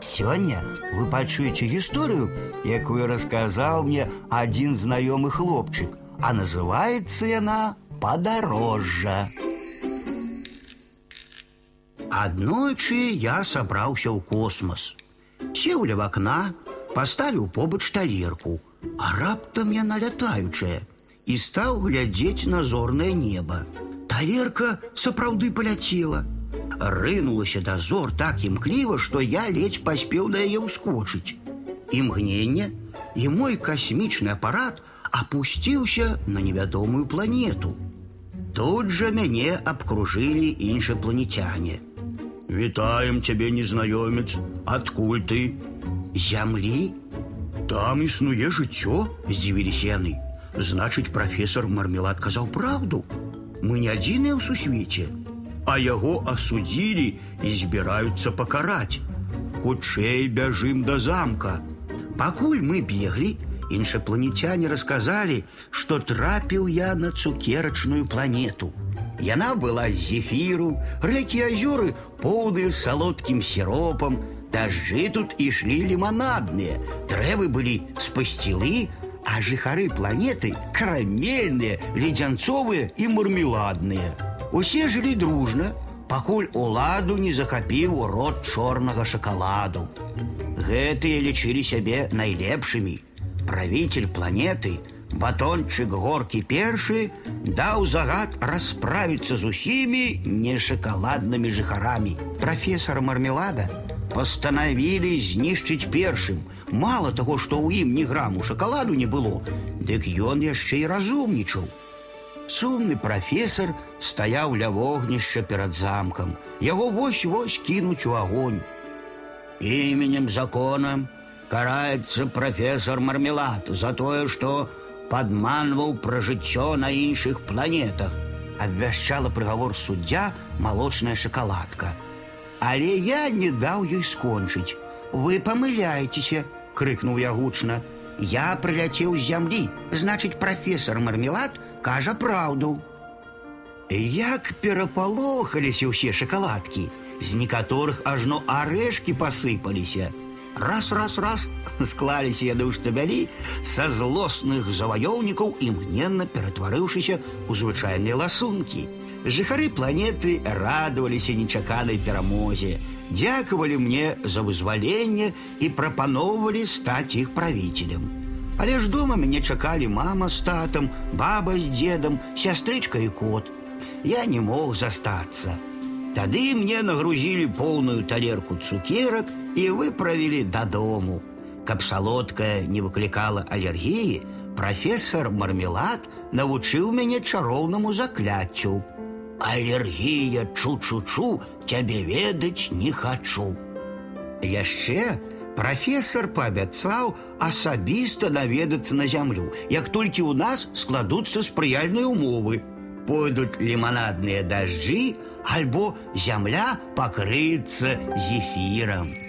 Сегодня вы пачуеце гісторыю, якую расказаў мне один знаёмы хлопчык, а называется яна падарожжа. Аднойчы я сабраўся ў космос. Сеў ля вакна, паставіў побач талерку, а раптам яна лятаючая і стаў глядзець на зорнае неба. Талерка сапраўды паляцела – рынулася дозор так імкліва, што я ледзь паспеў на яе ўскочыць. Імгненне, і мой касмічны апарат опусціўся на невядомую планету. Тут жа мяне абкружылі іншапланетяне. Вітаем цябе, незнаёмец, адкуль ты? Зямлі? Там існуе жыццё, здзівіліся яны. Значыць, прафесор мармелад казаў праўду. Мы не адзіныя ў сусвеце а яго асудзілі і збіраюцца пакараць. Хутчэй бяжым да замка. Пакуль мы беглі, іншапланетяне расказалі, што трапіў я на цукерачную планету. Яна была з зефіру, рэкі азёры поўныя салодкім сіропам, дажджы тут ішлі ліманадныя, дрэвы былі з пасцілы, а жыхары планеты карамельныя, ледзянцовыя і мармеладныя. Усе жылі дружна, пакуль уладу не захапіў рот чорнага шакаладу. Гэтыя лічылі сябе найлепшымі. Правитель планеты, батончык горкі першы даў загад расправіцца з усімі нешакаладнымі жыхарамі. Прафесора мармелада пастанавілі знішчыць першым. Мало таго, што ў ім ні граму шакаладу не было, дык ён яшчэ і разумнічаў. Сумны прафесор стаяў ля вогнішча перад замкам. Яго вось-вось кінуць у агонь. Іменем законам караецца прафесор мармелад за тое, што падманваў пра жыццё на іншых планетах. Абвяшчала прыгавор суддзя малочная шакаладка. Але я не даў ёй скончыць. Вы памыляецеся, крыкнуў я гучна. Я прыляцеў з зямлі, значыць, прафесор мармелад кажа праўду. Як перапалохаліся ўсе шакаладкі, з некаторых ажно арэшкі пасыпаліся. Раз раз раз склаліся яны ў штабялі са злосных заваёўнікаў імгненна ператварыўшыся ў звычайныя ласункі. Жыхары планеты радаваліся нечаканай перамозе, дзякавалі мне за вызваленне і прапаноўвалі стаць іх правителем. Але ж дома мяне чакалі мама з татам, баба з дзедам, сястрычка і кот. Я не мог застацца. Тады мне нагрузілі поўную талерку цукерак і выправілі дадому. Каб салодкая не выклікала алергіі, прафесор мармелад навучыў мяне чароўнаму закляццю. Алергія чу-чу-чу цябе ведаць не хачу. Яшчэ Прафесор паабяцаў асабіста наведацца на зямлю, як толькі ў нас складуцца спрыяльныя ўмовы. Пойдуць ліманадныя дажджы, альбо зямля пакрыецца зефірам.